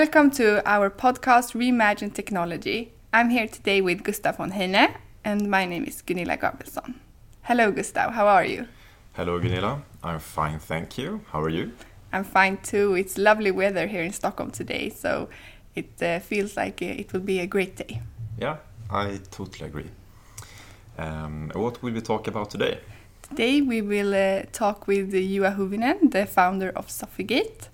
Welcome to our podcast Reimagine Technology. I'm here today with Gustav von Heine and my name is Gunilla Gabrielsson. Hello Gustav, how are you? Hello Gunilla, I'm fine, thank you. How are you? I'm fine too. It's lovely weather here in Stockholm today, so it uh, feels like uh, it will be a great day. Yeah, I totally agree. Um, what will we talk about today? Today we will uh, talk with Juha Huvinen, the founder of Sofigate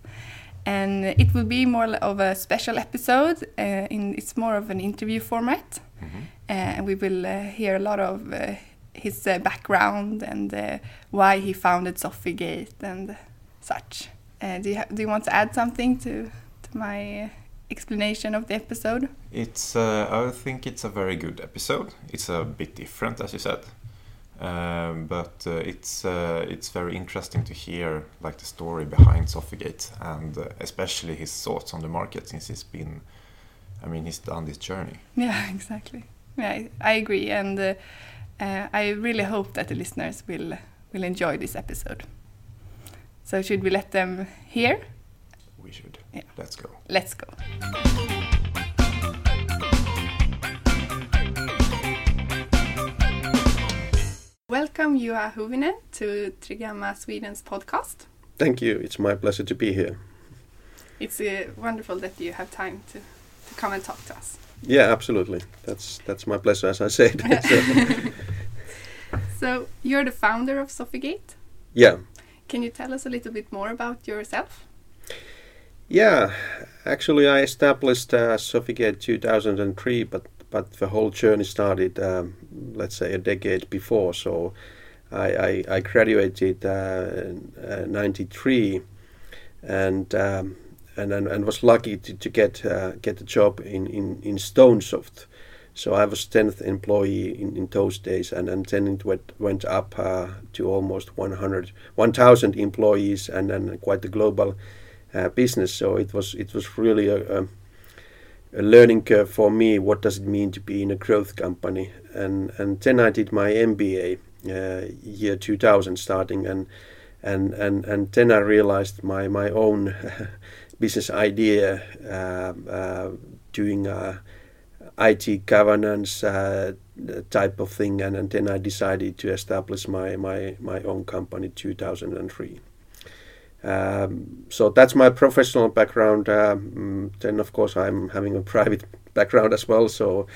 and it will be more of a special episode. Uh, in it's more of an interview format, mm -hmm. uh, and we will uh, hear a lot of uh, his uh, background and uh, why he founded Sofigate and such. do you do you want to add something to to my explanation of the episode? It's I think it's a very good episode. It's a bit different, as you said. Um, but uh, it's uh, it's very interesting to hear like the story behind Sofigate and uh, especially his thoughts on the market since he's been, I mean, he's done this journey. Yeah, exactly. Yeah, I, I agree, and uh, uh, I really hope that the listeners will will enjoy this episode. So should we let them hear? We should. Yeah. Let's go. Let's go. Welcome, Juha Huvinen, to Trigama Sweden's podcast. Thank you. It's my pleasure to be here. It's uh, wonderful that you have time to, to come and talk to us. Yeah, absolutely. That's that's my pleasure, as I said. so. so you're the founder of Sofigate. Yeah. Can you tell us a little bit more about yourself? Yeah, actually, I established uh, Sofigate 2003, but but the whole journey started, um, let's say, a decade before. So I, I, I graduated uh, '93, and um, and and was lucky to, to get uh, get a job in, in, in StoneSoft. So I was tenth employee in, in those days, and, and then it went, went up uh, to almost 100, 1,000 employees, and then quite a global uh, business. So it was it was really a, a a learning curve for me. What does it mean to be in a growth company? And and then I did my MBA uh, year 2000 starting, and and and and then I realized my my own business idea uh, uh, doing uh, IT governance uh, type of thing, and, and then I decided to establish my my my own company 2003. Um, so that's my professional background. Um, then, of course, I'm having a private background as well. So,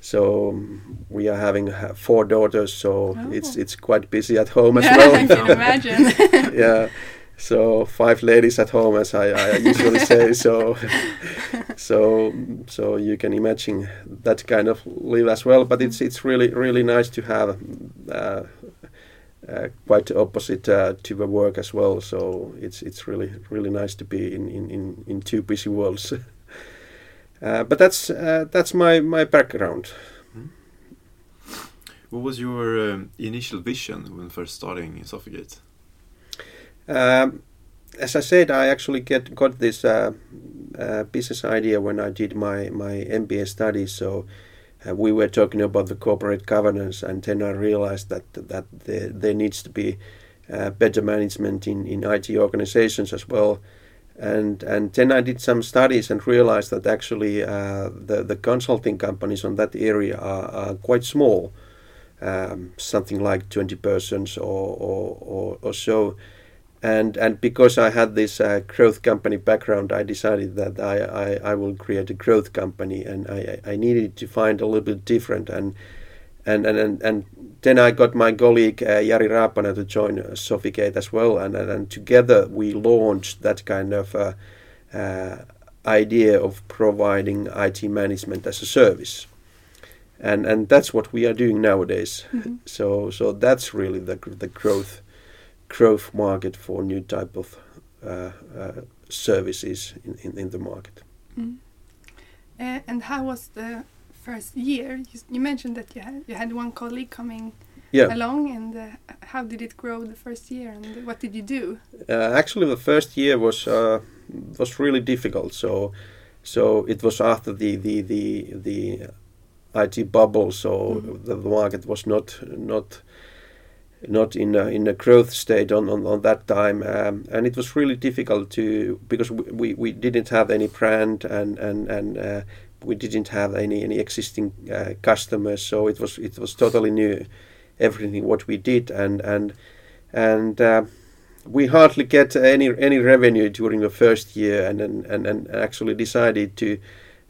so we are having four daughters. So oh. it's it's quite busy at home as well. I can imagine. yeah. So five ladies at home, as I, I usually say. So, so so you can imagine that kind of live as well. But it's it's really really nice to have uh, uh, quite opposite uh, to the work as well. So it's it's really really nice to be in in, in, in two busy worlds. uh, but that's uh, that's my my background. Hmm. What was your um, initial vision when first starting in Sofigate? Um, as I said, I actually get got this uh, uh, business idea when I did my my MBA studies. So uh, we were talking about the corporate governance, and then I realized that that there, there needs to be uh, better management in, in IT organizations as well. And and then I did some studies and realized that actually uh, the the consulting companies on that area are, are quite small, um, something like twenty persons or or, or, or so and and because I had this uh, growth company background, I decided that I, I, I will create a growth company, and I, I needed to find a little bit different, and and and and, then I got my colleague uh, Jari Raapana to join uh, Sofigate as well, and, and, and together we launched that kind of uh, uh, idea of providing IT management as a service. And, and that's what we are doing nowadays. Mm-hmm. So so that's really the the growth growth market for new type of uh, uh, services in, in, in, the market. Mm. Uh, and how was the first year? You, you, mentioned that you had you had one colleague coming yeah. along, and uh, how did it grow the first year, and what did you do? Uh, actually, the first year was uh, was really difficult. So so it was after the the the the IT bubble, so mm. the, the market was not not not in a, in a growth state on, on, on that time um, and it was really difficult to because we, we, didn't have any brand and and and uh, we didn't have any any existing uh, customers so it was it was totally new everything what we did and and and uh, we hardly get any any revenue during the first year and and, and, and actually decided to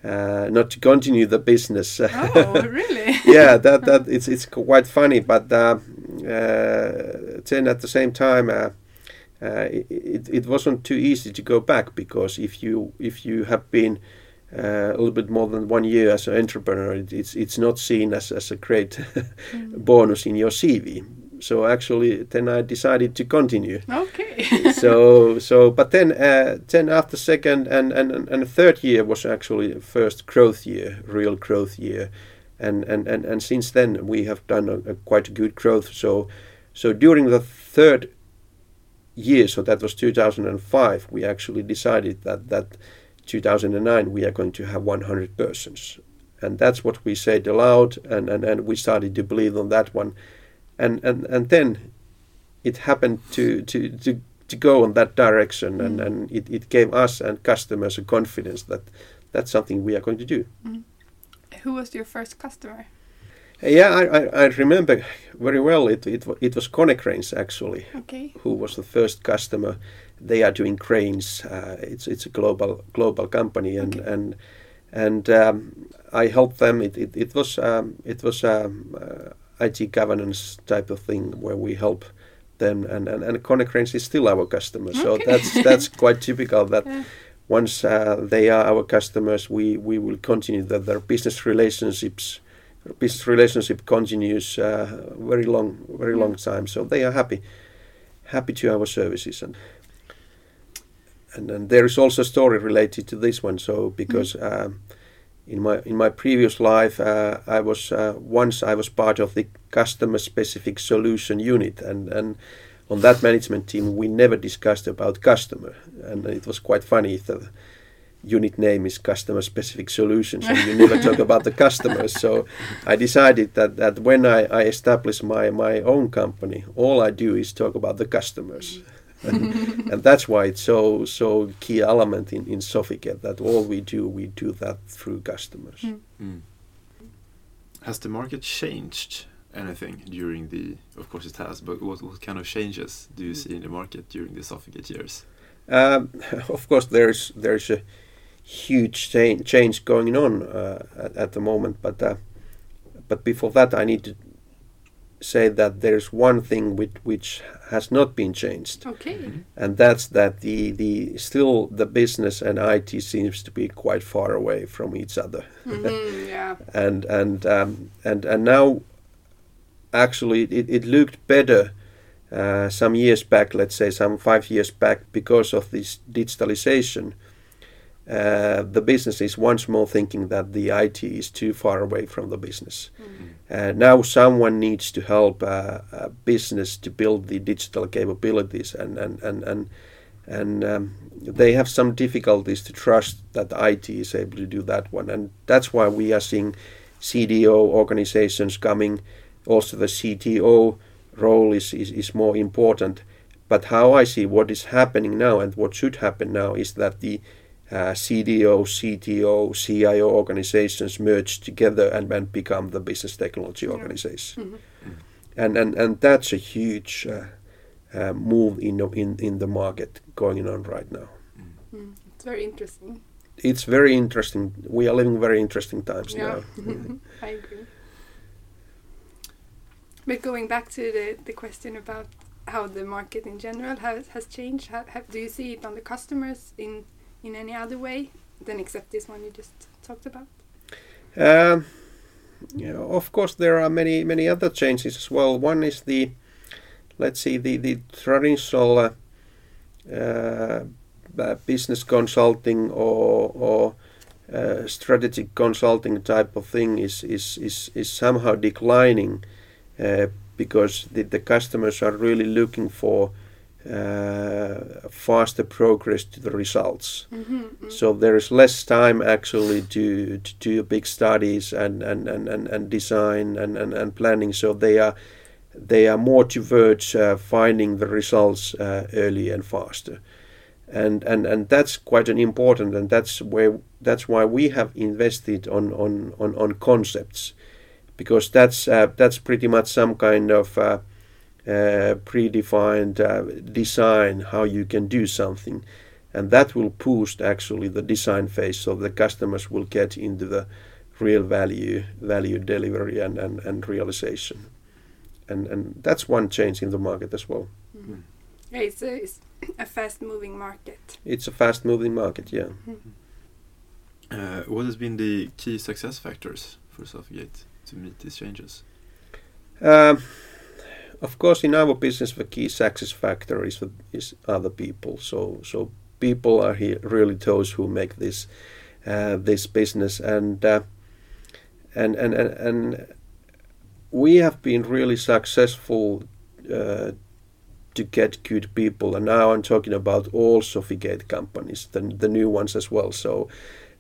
uh, not to continue the business. Oh, really? yeah, that that it's it's quite funny, but uh, then at the same time, uh, uh, it, it wasn't too easy to go back because if you if you have been uh, a little bit more than one year as an entrepreneur, it, it's it's not seen as, as a great mm. bonus in your CV. So actually, then I decided to continue. Okay. so so, but then uh, then after second and and and third year was actually first growth year, real growth year and and and, and since then we have done a, quite a good growth. So so during the third year, so that was 2005, we actually decided that that 2009 we are going to have 100 persons, and that's what we said aloud, and and, and we started to believe on that one, and and and then it happened to to to to go in that direction and, mm. and it, it gave us and customers a confidence that that's something we are going to do. Who was your first customer? Yeah, I, I, I remember very well. It, it it was Konecranes actually, okay. who was the first customer. They are doing cranes. Uh, it's it's a global global company, and okay. and and um, I helped them. It it, it was um, it was um, uh, IT governance type of thing where we help them, and and, and Konecranes is still our customer. Okay. So that's that's quite typical that. Yeah once uh, they are our customers, we, we will continue that their business relationships business relationship continues uh, very long very long time. So they are happy happy to our services and and, and there is also a story related to this one. So because mm. um, in my in my previous life, uh, I was uh, once I was part of the customer specific solution unit and and on that management team, we never discussed about customer, and it was quite funny. The unit name is customer specific solutions, and you never talk about the customers. So I decided that that when I, I establish my my own company, all I do is talk about the customers. and, and, that's why it's so so key element in in Sofigate that all we do we do that through customers. Mm. Mm. Has the market changed anything during the, of course it has, but what, what kind of changes do you mm. see in the market during the Sofigate years? Um, of course, there's there's a huge change, change going on uh, at, at, the moment, but uh, but before that, I need to say that there's one thing which which has not been changed. Okay. Mm -hmm. And that's that the the still the business and IT seems to be quite far away from each other. Mm -hmm, yeah. and and um, and and now actually it, it looked better uh, some years back, let's say some five years back, because of this digitalization. Uh, the business is once more thinking that the IT is too far away from the business. Mm. Uh, now someone needs to help uh, a business to build the digital capabilities, and and and and, and um, they have some difficulties to trust that the IT is able to do that one, and that's why we are seeing CDO organizations coming also the CTO role is, is, is more important. But how I see what is happening now and what should happen now is that the uh, CDO, CTO, CIO organizations merge together and then become the business technology organization. Mm-hmm. Mm-hmm. And, and, and that's a huge uh, uh, move in, in, in the market going on right now. Mm. It's very interesting. It's very interesting. We are living very interesting times yeah. now. I agree. But going back to the, the question about how the market in general has, has changed, have, have, do you see it on the customers in, in any other way than except this one you just talked about? Um, of course, there are many many other changes as well. One is the, let's see, the the traditional uh, uh, business consulting or or uh, strategic consulting type of thing is is is, is somehow declining uh, because the, the customers are really looking for uh, faster progress to the results. Mm-hmm, mm-hmm. So there is less time actually to, to do big studies and, and, and, and, and design and, and, and planning. So they are they are more towards uh, finding the results uh, early and faster and and and that's quite an important and that's where that's why we have invested on on on, on concepts because that's uh, that's pretty much some kind of uh, uh, predefined uh, design how you can do something and that will boost actually the design phase so the customers will get into the real value value delivery and, and, and realization and and that's one change in the market as well mm. yeah, it's, a, it's a fast moving market. It's a fast moving market, yeah. Mm-hmm. Uh, what has been the key success factors for Sofigate to meet these changes? Um, of course, in our business, the key success factor is, is other people. So, so people are here really those who make this uh, this business, and, uh, and and and and we have been really successful uh, to get good people. And now I'm talking about all Sofigate companies, the, the new ones as well. So,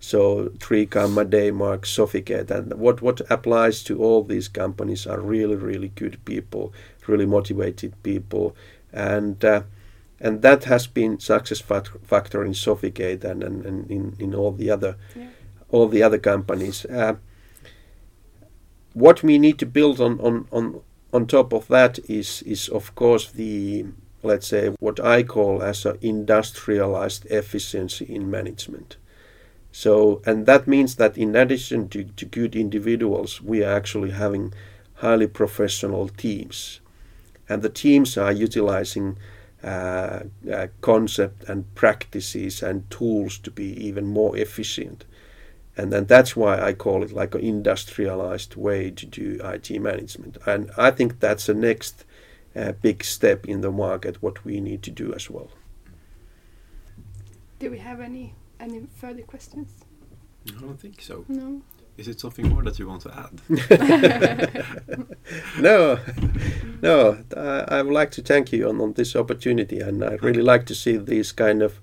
so Tricam, Daymark, Sofigate, and what, what applies to all these companies are really, really good people, really motivated people. And uh, and that has been success factor in Sofigate and, and, and in, in all the other yeah. all the other companies. Uh, what we need to build on, on, on on top of that is is of course the let's say what I call as an industrialized efficiency in management. So and that means that in addition to, to good individuals, we are actually having highly professional teams, and the teams are utilizing uh, uh, concept and practices and tools to be even more efficient and then that's why I call it like an industrialized way to do IT management. And I think that's the next uh, big step in the market. What we need to do as well. Do we have any any further questions? I don't think so. No. Is it something more that you want to add? no, no. I, I, would like to thank you on, on this opportunity, and I really like to see these kind of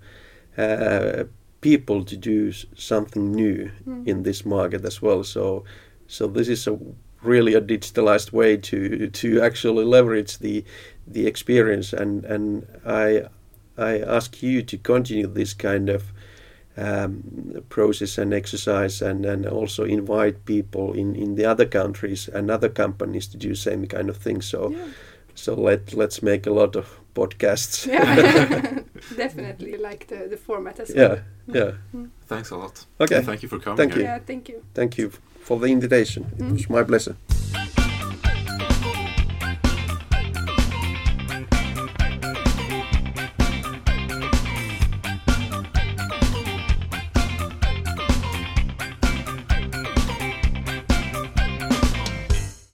uh, people to do something new mm. in this market as well. So, so this is a really a digitalized way to to actually leverage the the experience and and I I ask you to continue this kind of um, process and exercise and, and also invite people in, in the other countries and other companies to do same kind of thing. So yeah. so let let's make a lot of podcasts. Yeah, definitely like the, the format as well. Yeah, yeah. Mm. Thanks a lot. Okay. thank you for coming. Thank here. you. Yeah, thank you. Thank you for the invitation. Mm. It was my pleasure.